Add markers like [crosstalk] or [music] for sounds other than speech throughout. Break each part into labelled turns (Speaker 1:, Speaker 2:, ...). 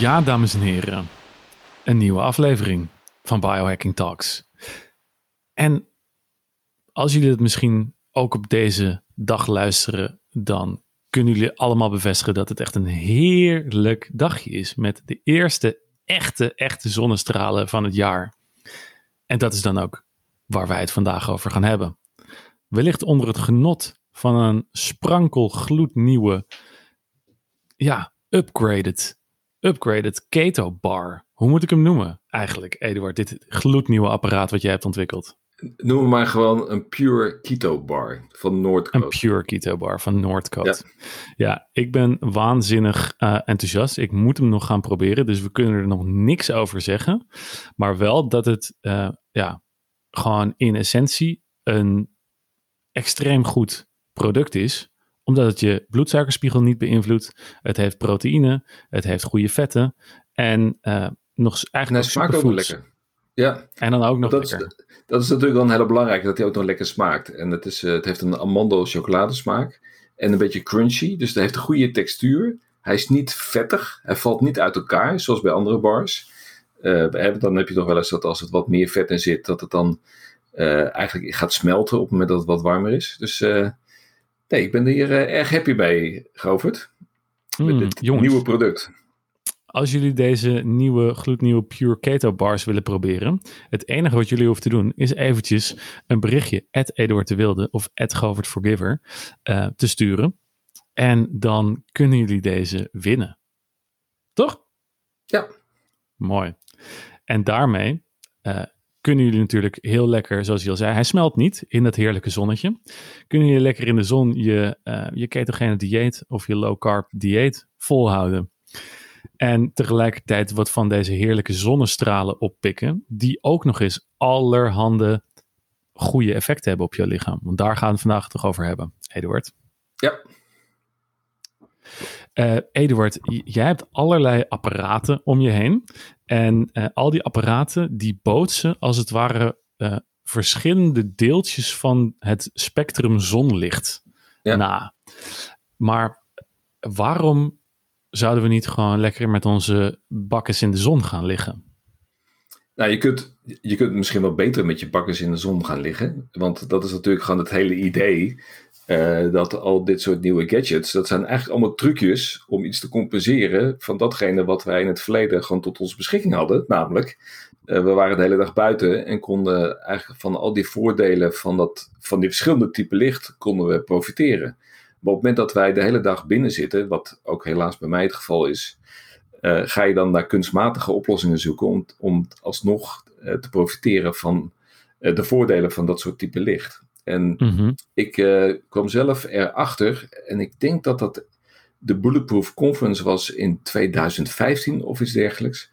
Speaker 1: Ja, dames en heren, een nieuwe aflevering van Biohacking Talks. En als jullie het misschien ook op deze dag luisteren, dan kunnen jullie allemaal bevestigen dat het echt een heerlijk dagje is met de eerste echte, echte zonnestralen van het jaar. En dat is dan ook waar wij het vandaag over gaan hebben. Wellicht onder het genot van een sprankel gloednieuwe, ja, upgraded upgraded keto bar. Hoe moet ik hem noemen eigenlijk, Eduard? Dit gloednieuwe apparaat wat jij hebt ontwikkeld.
Speaker 2: Noem maar gewoon een Pure Keto Bar van Noordcoast.
Speaker 1: Een Pure Keto Bar van Noordcoast. Ja. ja, ik ben waanzinnig uh, enthousiast. Ik moet hem nog gaan proberen, dus we kunnen er nog niks over zeggen. Maar wel dat het uh, ja, gewoon in essentie een extreem goed product is omdat het je bloedsuikerspiegel niet beïnvloedt. Het heeft proteïne, het heeft goede vetten en uh, nog eigenlijk.
Speaker 2: het smaakt ook lekker. Ja.
Speaker 1: En dan ook nog
Speaker 2: dat
Speaker 1: lekker.
Speaker 2: Is, dat is natuurlijk wel een hele belangrijke, dat hij ook nog lekker smaakt. En het, is, uh, het heeft een amandel chocoladesmaak en een beetje crunchy, dus het heeft een goede textuur. Hij is niet vettig, hij valt niet uit elkaar, zoals bij andere bars. Uh, dan heb je toch wel eens dat als het wat meer vet in zit, dat het dan eigenlijk gaat smelten op het moment dat het wat warmer is. Dus Nee, ik ben hier uh, erg happy mee, Govert.
Speaker 1: Mm,
Speaker 2: met dit
Speaker 1: jongens,
Speaker 2: nieuwe product.
Speaker 1: Als jullie deze nieuwe gloednieuwe Pure Keto bars willen proberen, het enige wat jullie hoeven te doen is eventjes een berichtje at Eduard de Wilde of at Govert Forgiver uh, te sturen. En dan kunnen jullie deze winnen. Toch?
Speaker 2: Ja.
Speaker 1: Mooi. En daarmee uh, kunnen jullie natuurlijk heel lekker, zoals je al zei, hij smelt niet in dat heerlijke zonnetje. Kunnen jullie lekker in de zon je, uh, je ketogene dieet of je low carb dieet volhouden. En tegelijkertijd wat van deze heerlijke zonnestralen oppikken, die ook nog eens allerhande goede effecten hebben op je lichaam. Want daar gaan we het vandaag toch over hebben, Eduard.
Speaker 2: Ja.
Speaker 1: Uh, Eduard, jij hebt allerlei apparaten om je heen. En uh, al die apparaten die bootsen als het ware uh, verschillende deeltjes van het spectrum zonlicht ja. na. Maar waarom zouden we niet gewoon lekker met onze bakkes in de zon gaan liggen?
Speaker 2: Nou, je kunt, je kunt misschien wel beter met je bakkes in de zon gaan liggen. Want dat is natuurlijk gewoon het hele idee. Uh, dat al dit soort nieuwe gadgets, dat zijn eigenlijk allemaal trucjes om iets te compenseren van datgene wat wij in het verleden gewoon tot onze beschikking hadden. Namelijk, uh, we waren de hele dag buiten en konden eigenlijk van al die voordelen van, dat, van die verschillende typen licht, konden we profiteren. Maar op het moment dat wij de hele dag binnen zitten, wat ook helaas bij mij het geval is, uh, ga je dan naar kunstmatige oplossingen zoeken om, om alsnog te profiteren van de voordelen van dat soort type licht. En mm-hmm. ik uh, kwam zelf erachter, en ik denk dat dat de Bulletproof Conference was in 2015 of iets dergelijks.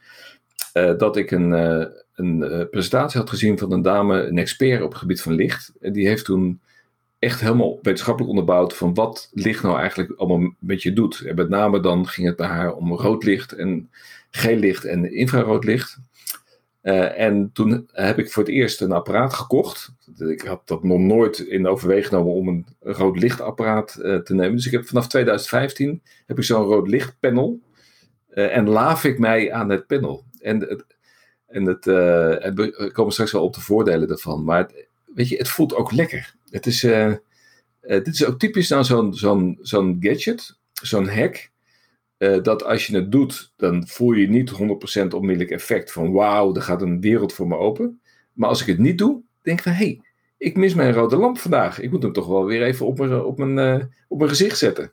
Speaker 2: Uh, dat ik een, uh, een presentatie had gezien van een dame, een expert op het gebied van licht. En die heeft toen echt helemaal wetenschappelijk onderbouwd van wat licht nou eigenlijk allemaal met je doet. En met name dan ging het bij haar om rood licht en geel licht en infrarood licht. Uh, en toen heb ik voor het eerst een apparaat gekocht. Ik had dat nog nooit in overweging genomen om een rood lichtapparaat uh, te nemen. Dus ik heb vanaf 2015 heb ik zo'n rood lichtpanel. Uh, en laaf ik mij aan het panel. En, het, en, het, we komen straks wel op de voordelen ervan. Maar het, weet je, het voelt ook lekker. Het is, dit is ook typisch nou zo'n zo'n zo'n gadget, zo'n hack. Uh, dat als je het doet, dan voel je niet 100% onmiddellijk effect van wauw, er gaat een wereld voor me open. Maar als ik het niet doe, denk ik van hé, hey, ik mis mijn rode lamp vandaag. Ik moet hem toch wel weer even op mijn, op mijn, uh, op mijn gezicht zetten.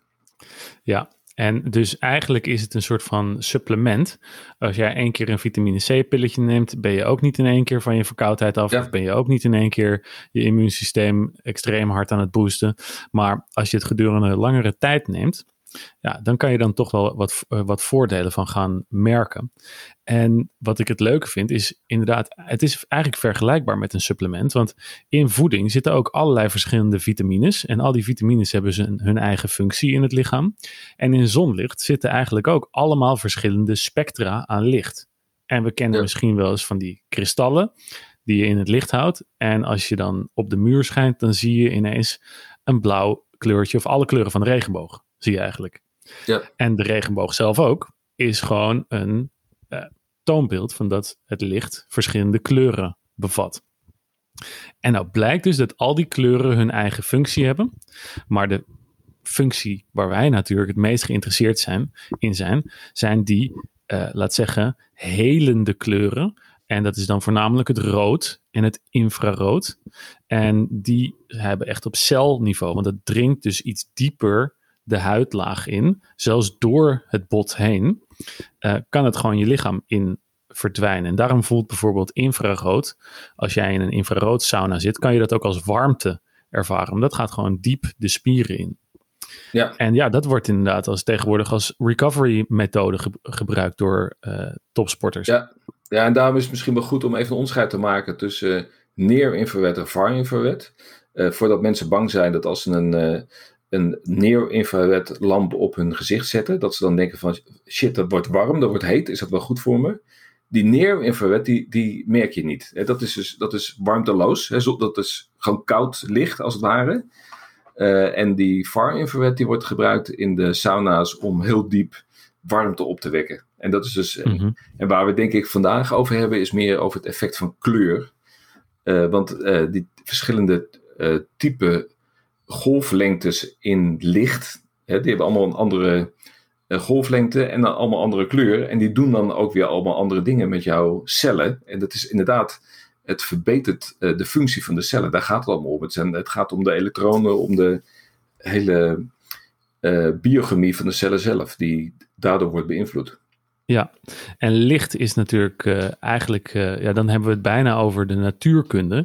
Speaker 1: Ja, en dus eigenlijk is het een soort van supplement. Als jij één keer een vitamine C pilletje neemt, ben je ook niet in één keer van je verkoudheid af. Ja. Of ben je ook niet in één keer je immuunsysteem extreem hard aan het boosten. Maar als je het gedurende langere tijd neemt, ja, dan kan je dan toch wel wat, uh, wat voordelen van gaan merken. En wat ik het leuke vind is inderdaad, het is eigenlijk vergelijkbaar met een supplement. Want in voeding zitten ook allerlei verschillende vitamines. En al die vitamines hebben ze hun eigen functie in het lichaam. En in zonlicht zitten eigenlijk ook allemaal verschillende spectra aan licht. En we kennen ja. misschien wel eens van die kristallen die je in het licht houdt. En als je dan op de muur schijnt, dan zie je ineens een blauw kleurtje of alle kleuren van de regenboog zie je eigenlijk.
Speaker 2: Ja.
Speaker 1: En de regenboog zelf ook. is gewoon een uh, toonbeeld van dat het licht verschillende kleuren bevat. En nou blijkt dus dat al die kleuren hun eigen functie hebben, maar de functie waar wij natuurlijk het meest geïnteresseerd zijn, in zijn, zijn die, uh, laat zeggen, helende kleuren. En dat is dan voornamelijk het rood en het infrarood. En die hebben echt op celniveau, want dat dringt dus iets dieper de huidlaag in. Zelfs door het bot heen uh, kan het gewoon je lichaam in verdwijnen. En daarom voelt bijvoorbeeld infrarood, als jij in een infrarood sauna zit, kan je dat ook als warmte ervaren. Dat gaat gewoon diep de spieren in. Ja. En ja, dat wordt inderdaad als tegenwoordig als recovery methode gebruikt door uh, topsporters.
Speaker 2: Ja. ja, en daarom is het misschien wel goed om even een onderscheid te maken tussen uh, near-infrared en far-infrared. Uh, voordat mensen bang zijn dat als ze een, een near-infrared lamp op hun gezicht zetten, dat ze dan denken van shit, dat wordt warm, dat wordt heet, is dat wel goed voor me? Die near-infrared, die, die merk je niet. Dat is dus dat is warmteloos, dat is gewoon koud licht als het ware. Uh, en die far-infrared die wordt gebruikt in de sauna's om heel diep warmte op te wekken. En dat is dus. Mm En waar we denk ik vandaag over hebben, is meer over het effect van kleur. Uh, want uh, die verschillende type golflengtes in licht, hè, die hebben allemaal een andere golflengte en dan allemaal andere kleur. En die doen dan ook weer allemaal andere dingen met jouw cellen. En dat is inderdaad het verbetert uh, de functie van de cellen. Daar gaat het allemaal om. Het, het gaat om de elektronen, om de hele uh, biochemie van de cellen zelf, die daardoor wordt beïnvloed.
Speaker 1: Ja, en licht is natuurlijk uh, eigenlijk, ja, dan hebben we het bijna over de natuurkunde,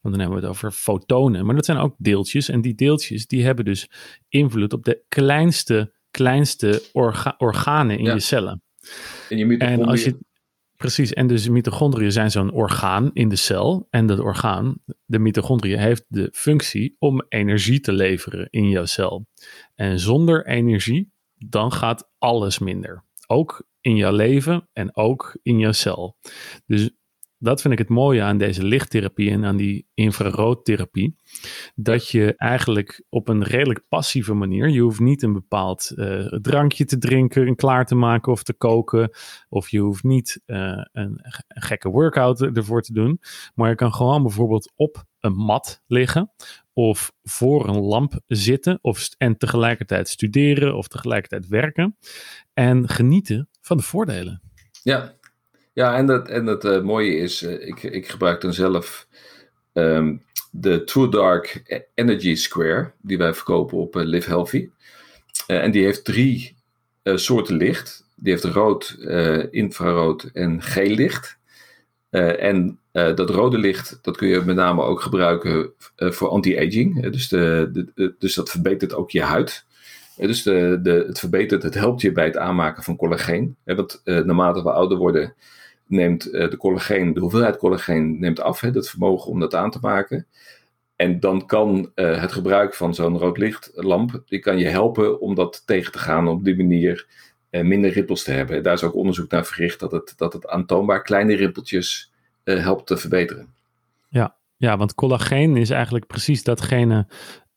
Speaker 1: want dan hebben we het over fotonen, maar dat zijn ook deeltjes en die deeltjes die hebben dus invloed op de kleinste, kleinste orga organen in je cellen. En, je en als je, Precies, en dus mitochondriën zijn zo'n orgaan in de cel. En dat orgaan, de mitochondriën, heeft de functie om energie te leveren in jouw cel. En zonder energie, dan gaat alles minder. Ook in jouw leven en ook in jouw cel. Dus dat vind ik het mooie aan deze lichttherapie en aan die infraroodtherapie. Dat je eigenlijk op een redelijk passieve manier, je hoeft niet een bepaald uh, drankje te drinken en klaar te maken of te koken. Of je hoeft niet een, een, gekke workout ervoor te doen. Maar je kan gewoon bijvoorbeeld op een mat liggen of voor een lamp zitten of, en tegelijkertijd studeren of tegelijkertijd werken en genieten van de voordelen.
Speaker 2: Ja, ja, en, dat, en het uh, mooie is, uh, ik, ik gebruik dan zelf um, de True Dark Energy Square, die wij verkopen op uh, Live Healthy. en die heeft drie soorten licht. Die heeft rood, infrarood en geel licht. en dat rode licht, dat kun je met name ook gebruiken voor anti-aging. dus, de, dus dat verbetert ook je huid. Dus het verbetert, het helpt je bij het aanmaken van collageen. want naarmate we ouder worden, neemt uh, de collageen, de hoeveelheid collageen neemt af, hè, het vermogen om dat aan te maken. En dan kan uh, het gebruik van zo'n rood lichtlamp, die kan je helpen om dat tegen te gaan, op die manier minder rippels te hebben. Daar is ook onderzoek naar verricht dat het, dat het aantoonbaar kleine rippeltjes helpt te verbeteren.
Speaker 1: Ja, ja, want collageen is eigenlijk precies datgene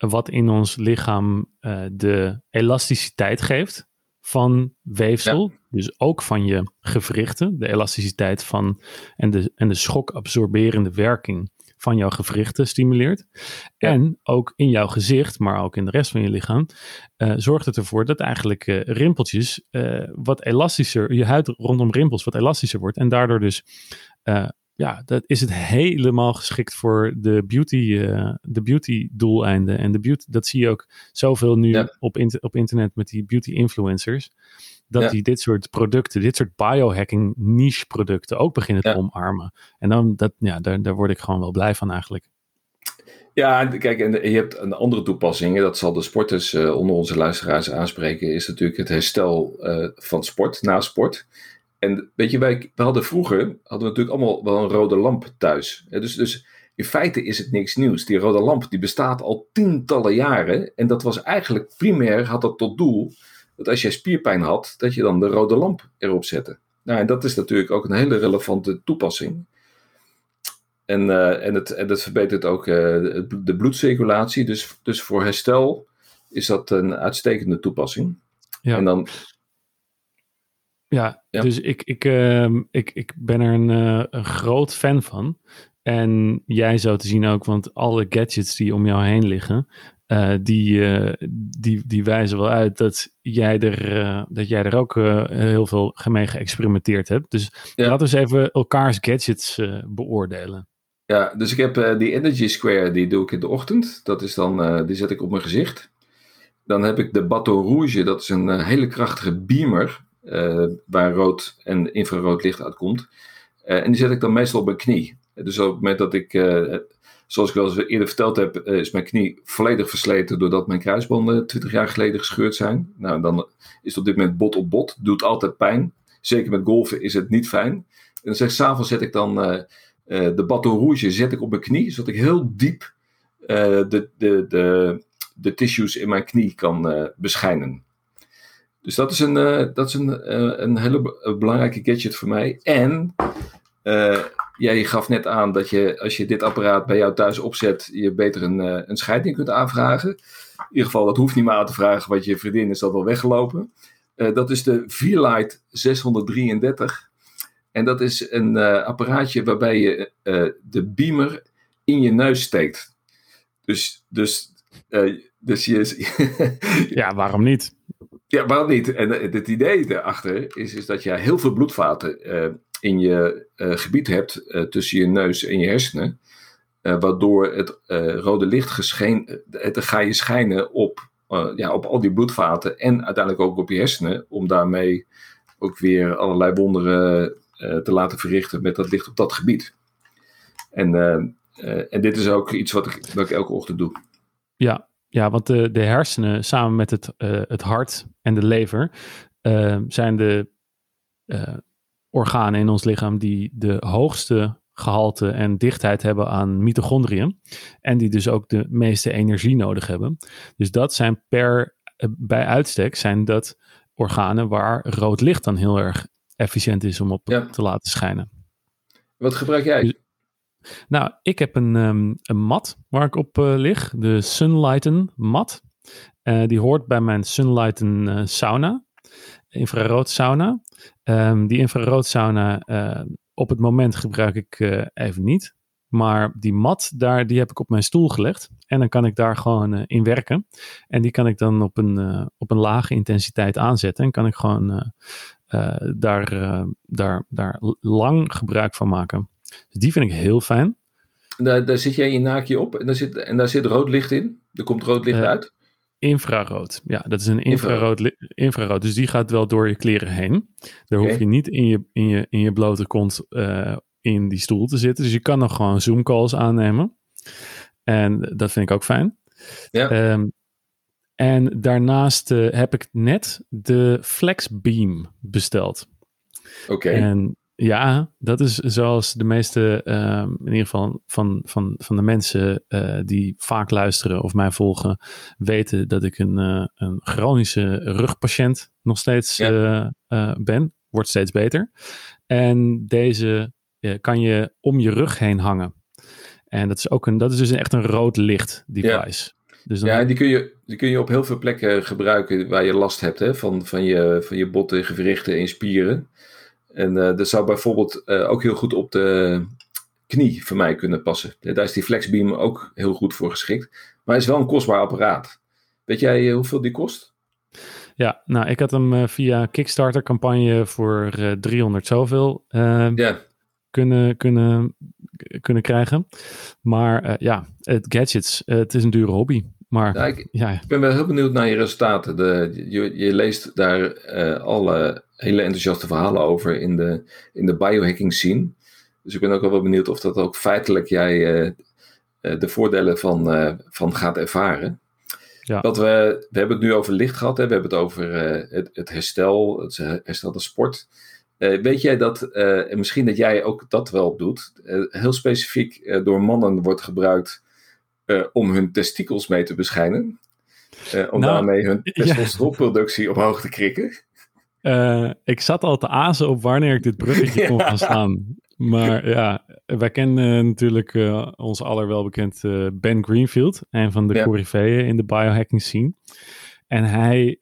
Speaker 1: wat in ons lichaam de elasticiteit geeft van weefsel. Dus ook van je gewrichten. De elasticiteit van en de, en de schokabsorberende werking van jouw gewrichten stimuleert. En ook in jouw gezicht, maar ook in de rest van je lichaam, uh, zorgt het ervoor dat eigenlijk uh, rimpeltjes uh, wat elastischer, je huid rondom rimpels wat elastischer wordt. En daardoor dus ja, dat is het helemaal geschikt voor de beauty, uh, de beauty doeleinden. En de beauty, dat zie je ook zoveel nu op, op internet met die beauty influencers. Dat die dit soort producten, dit soort biohacking niche producten ook beginnen te omarmen. En dan, dat, ja, daar, daar word ik gewoon wel blij van eigenlijk.
Speaker 2: Ja, kijk, en je hebt een andere toepassing, dat zal de sporters uh, onder onze luisteraars aanspreken, is natuurlijk het herstel uh, van sport, na sport. En weet je, wij, we hadden vroeger hadden we natuurlijk allemaal wel een rode lamp thuis. Dus, dus in feite is het niks nieuws. Die rode lamp die bestaat al tientallen jaren. En dat was eigenlijk primair, had dat tot doel, dat als jij spierpijn had, dat je dan de rode lamp erop zette. Nou, en dat is natuurlijk ook een hele relevante toepassing. En, uh, en, het, en het verbetert ook uh, de bloedcirculatie. Dus, dus voor herstel is dat een uitstekende toepassing. Ja. En dan
Speaker 1: Ja, dus ik, ik, uh, ik, ik ben er een, uh, een groot fan van. En jij zo te zien ook, want alle gadgets die om jou heen liggen, uh, die, uh, die, die wijzen wel uit dat jij er, dat jij er ook heel veel mee geëxperimenteerd hebt. Dus ja. laten we eens even elkaars gadgets beoordelen.
Speaker 2: Ja, dus ik heb die Energy Square, die doe ik in de ochtend. Dat is dan, die zet ik op mijn gezicht. Dan heb ik de Bateau Rouge, dat is een hele krachtige beamer, waar rood en infrarood licht uitkomt. en die zet ik dan meestal op mijn knie. Dus op het moment dat ik Zoals ik wel eens eerder verteld heb, eh, is mijn knie volledig versleten doordat mijn kruisbanden 20 jaar geleden gescheurd zijn. Nou, dan is het op dit moment bot op bot. Doet altijd pijn. Zeker met golfen is het niet fijn. En dan zeg s'avonds zet ik dan de bateau rouge zet ik op mijn knie, zodat ik heel diep de, de, de, de tissues in mijn knie kan beschijnen. Dus dat is een, dat is een, een hele belangrijke gadget voor mij. En Jij gaf net aan dat je, als je dit apparaat bij jou thuis opzet, je beter een, een scheiding kunt aanvragen. In ieder geval, dat hoeft niet meer aan te vragen, want je vriendin is dat al weggelopen. Dat is de V-Lite 633. En dat is een apparaatje waarbij je de beamer in je neus steekt. Dus, dus, dus je. [laughs]
Speaker 1: ja, waarom niet?
Speaker 2: Ja, waarom niet? En het idee daarachter is, is dat je heel veel bloedvaten in je uh, gebied hebt tussen je neus en je hersenen. Waardoor het rode licht gescheen, het, ga je schijnen op, ja, op al die bloedvaten en uiteindelijk ook op je hersenen. Om daarmee ook weer allerlei wonderen te laten verrichten met dat licht op dat gebied. En, en dit is ook iets wat ik, wat ik elke ochtend doe.
Speaker 1: Ja, ja want de, de hersenen samen met het, het hart en de lever zijn de organen in ons lichaam die de hoogste gehalte en dichtheid hebben aan mitochondriën. En die dus ook de meeste energie nodig hebben. Dus dat zijn per, eh, bij uitstek zijn dat organen waar rood licht dan heel erg efficiënt is om op te laten schijnen.
Speaker 2: Wat gebruik jij? Dus,
Speaker 1: nou, ik heb een, um, een mat waar ik op uh, lig, de Sunlighten mat. Uh, die hoort bij mijn Sunlighten uh, sauna, infrarood sauna. Um, die infraroodsauna uh, op het moment gebruik ik even niet. Maar die mat, daar, die heb ik op mijn stoel gelegd. En dan kan ik daar gewoon in werken. En die kan ik dan op een, op een lage intensiteit aanzetten. En kan ik gewoon daar, daar, daar lang gebruik van maken. Dus die vind ik heel fijn.
Speaker 2: Daar, daar zit jij je naakje op en daar zit, en daar zit rood licht in. Er komt rood licht uit.
Speaker 1: Infrarood. Ja, dat is een infrarood, infrarood. Dus die gaat wel door je kleren heen. Daar hoef je niet in je, in je, in je blote kont uh, in die stoel te zitten. Dus je kan nog gewoon Zoom calls aannemen. En dat vind ik ook fijn. Ja. Um, en daarnaast uh, heb ik net de Flexbeam besteld.
Speaker 2: Oké.
Speaker 1: En ja, dat is zoals de meeste, uh, in ieder geval van, van, van de mensen uh, die vaak luisteren of mij volgen, weten dat ik een, uh, een chronische rugpatiënt nog steeds ja. ben. Wordt steeds beter. En deze kan je om je rug heen hangen. En dat is ook een, dat is dus echt een rood licht device.
Speaker 2: Ja. Dus dan... Ja, die kun, je, die kun je op heel veel plekken gebruiken waar je last hebt hè, van, van, je, van je botten, gewrichten en spieren. En uh, dat zou bijvoorbeeld uh, ook heel goed op de knie voor mij kunnen passen. Daar is die Flexbeam ook heel goed voor geschikt. Maar het is wel een kostbaar apparaat. Weet jij uh, hoeveel die kost?
Speaker 1: Ja, nou, ik had hem via Kickstarter campagne voor 300 zoveel ja. kunnen, kunnen, kunnen krijgen. Maar ja, het gadgets, het is een dure hobby. Maar,
Speaker 2: ja, ik, ja. ik ben wel heel benieuwd naar je resultaten. De, je, je leest daar alle hele enthousiaste verhalen over in de, in de biohacking scene. Dus ik ben ook wel benieuwd of dat ook feitelijk jij uh, de voordelen van, uh, van gaat ervaren. Ja. Dat we, we hebben het nu over licht gehad, hè? we hebben het over het, het, herstel, het herstel de sport. weet jij dat, en misschien dat jij ook dat wel doet, heel specifiek door mannen wordt gebruikt om hun testikels mee te beschijnen? om nou, daarmee hun testosteronproductie ja. [laughs] omhoog te krikken?
Speaker 1: Uh, ik zat al te azen op wanneer ik dit bruggetje [laughs] kon gaan staan. Maar ja, wij kennen natuurlijk uh, ons allerwelbekend uh, Ben Greenfield, een van de ja. in de biohacking scene. En hij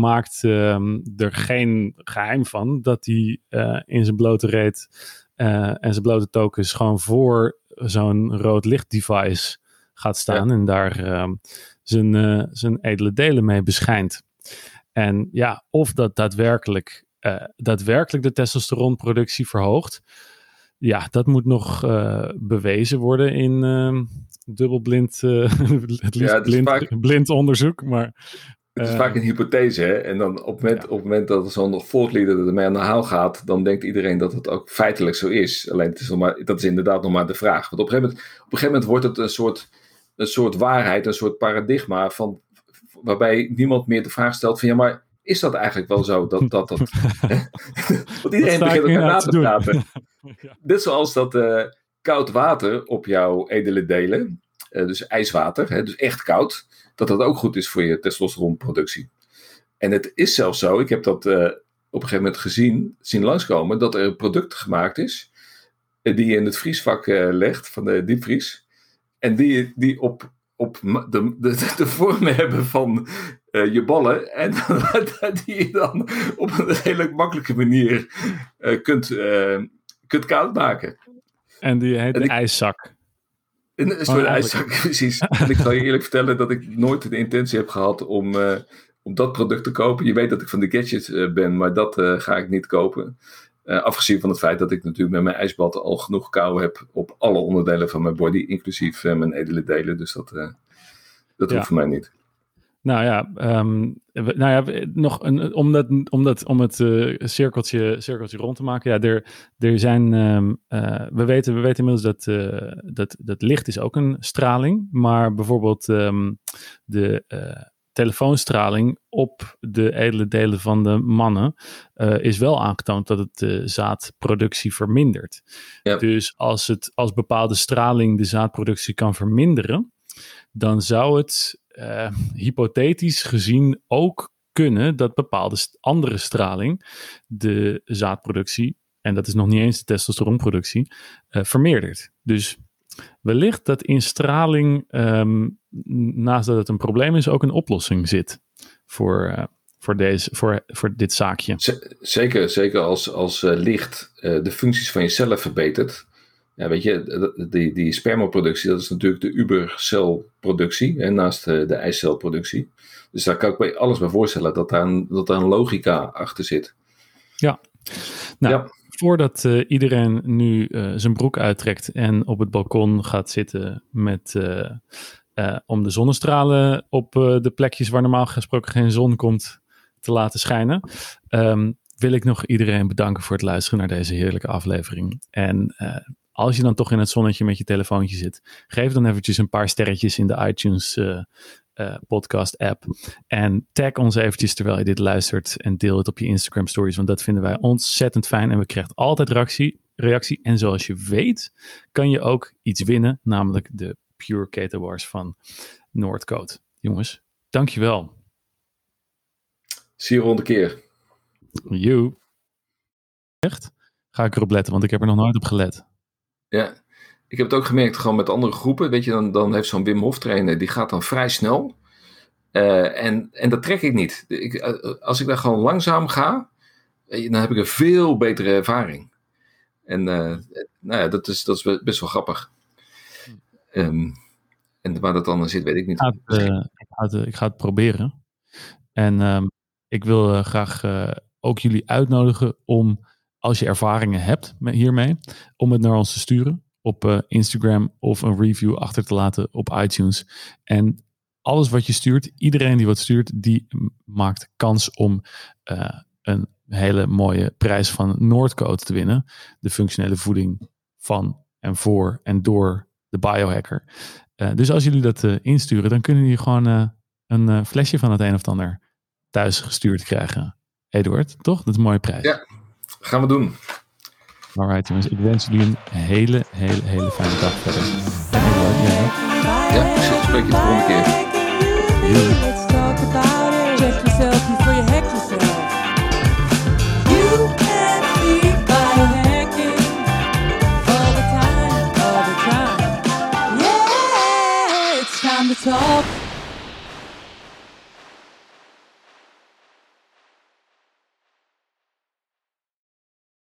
Speaker 1: maakt ehm, er geen geheim van dat hij in zijn blote reet en zijn blote tokens gewoon voor zo'n rood licht device gaat staan en daar ehm, zijn, zijn edele delen mee beschijnt. En ja, of dat daadwerkelijk, daadwerkelijk de testosteronproductie verhoogt, ja, dat moet nog bewezen worden in uh, dubbelblind, uh, [laughs] het liefst blind, blind onderzoek. Maar,
Speaker 2: het is vaak een hypothese, hè? En dan op het moment, op het moment dat zo'n voortleader ermee aan de haal gaat, dan denkt iedereen dat het ook feitelijk zo is. Alleen het is nog maar, dat is inderdaad nog maar de vraag. Want op een gegeven moment, op een gegeven moment wordt het een soort, een soort waarheid, een soort paradigma van, waarbij niemand meer de vraag stelt van ja, maar is dat eigenlijk wel zo? Dat, dat, dat, [laughs] Want iedereen begint elkaar na te praten. [laughs] ja. Net zoals dat uh, koud water op jouw edele delen, uh, dus ijswater, hè, dus echt koud, dat dat ook goed is voor je testosteronproductie. En het is zelfs zo, ik heb dat uh, op een gegeven moment gezien, zien langskomen, dat er een product gemaakt is, die je in het vriesvak legt van de diepvries. En die, die op op de, de, de vorm hebben van uh, je ballen. En [laughs] die je dan op een hele makkelijke manier uh, kunt, uh, kunt koud maken.
Speaker 1: En die heet de ijszak.
Speaker 2: Een, een soort ijszak, [laughs] precies. en ik zal je eerlijk vertellen dat ik nooit de intentie heb gehad om, om dat product te kopen. Je weet dat ik van de gadgets ben, maar dat ga ik niet kopen. Afgezien van het feit dat ik natuurlijk met mijn ijsbad al genoeg kou heb op alle onderdelen van mijn body, inclusief mijn edele delen. Dus dat, dat hoeft voor mij niet.
Speaker 1: Nou ja, um, nou ja nog een, om, dat, om, dat, om het cirkeltje, cirkeltje rond te maken. Ja, er, er zijn, um, uh, we, weten, we weten inmiddels dat, dat, dat licht is ook een straling. Maar bijvoorbeeld um, de telefoonstraling op de edele delen van de mannen is wel aangetoond dat het de zaadproductie vermindert. Ja. Dus als, het, als bepaalde straling de zaadproductie kan verminderen, dan zou het uh, hypothetisch gezien ook kunnen dat bepaalde andere straling de zaadproductie, en dat is nog niet eens de testosteronproductie, uh, vermeerdert. Dus wellicht dat in straling, um, naast dat het een probleem is, ook een oplossing zit voor, uh, voor, deze, voor, voor dit zaakje.
Speaker 2: zeker, zeker als, als licht de functies van je cellen verbetert ja, weet je, die, die spermaproductie, dat is natuurlijk de ubercelproductie, hè, naast de, de ijscelproductie. Dus daar kan ik me alles bij voorstellen dat daar een, dat daar een logica achter zit.
Speaker 1: Ja, nou, ja. Voordat uh, iedereen nu uh, zijn broek uittrekt en op het balkon gaat zitten met, uh, om de zonnestralen op de plekjes waar normaal gesproken geen zon komt te laten schijnen, um, wil ik nog iedereen bedanken voor het luisteren naar deze heerlijke aflevering. En als je dan toch in het zonnetje met je telefoontje zit, geef dan eventjes een paar sterretjes in de iTunes uh, uh, podcast app. En tag ons eventjes terwijl je dit luistert en deel het op je Instagram stories, want dat vinden wij ontzettend fijn en we krijgen altijd reactie. reactie. En zoals je weet, kan je ook iets winnen, namelijk de Pure Keto Wars van Noordcoat. Jongens, dankjewel.
Speaker 2: Zie je rond keer.
Speaker 1: You. Echt? Ga ik erop letten, want ik heb er nog nooit op gelet.
Speaker 2: Ja, ik heb het ook gemerkt gewoon met andere groepen. Weet je, dan, dan heeft zo'n Wim Hof trainer, die gaat dan vrij snel. Uh, en, en dat trek ik niet. Ik, eh, als ik daar gewoon langzaam ga, dan heb ik een veel betere ervaring. En uh, nou ja, dat is, dat is best wel grappig. Um, en waar dat dan zit, weet ik niet.
Speaker 1: Ik ga het, ik ga het, ik ga het proberen. En um, ik wil graag ook jullie uitnodigen om als je ervaringen hebt met hiermee, om het naar ons te sturen op uh, Instagram of een review achter te laten op iTunes. En alles wat je stuurt, iedereen die wat stuurt, die maakt kans om uh, een hele mooie prijs van Noordcode te winnen. De functionele voeding van en voor en door de biohacker. Uh, dus als jullie dat insturen, dan kunnen jullie gewoon een flesje van het een of ander thuis gestuurd krijgen. Eduard, toch? Dat is mooie prijs.
Speaker 2: Ja, Gaan we doen.
Speaker 1: Alright jongens, ik wens jullie een hele, hele, hele fijne dag verder.
Speaker 2: Heel leuk, ja. Ja, ik spreek je de volgende keer. Let's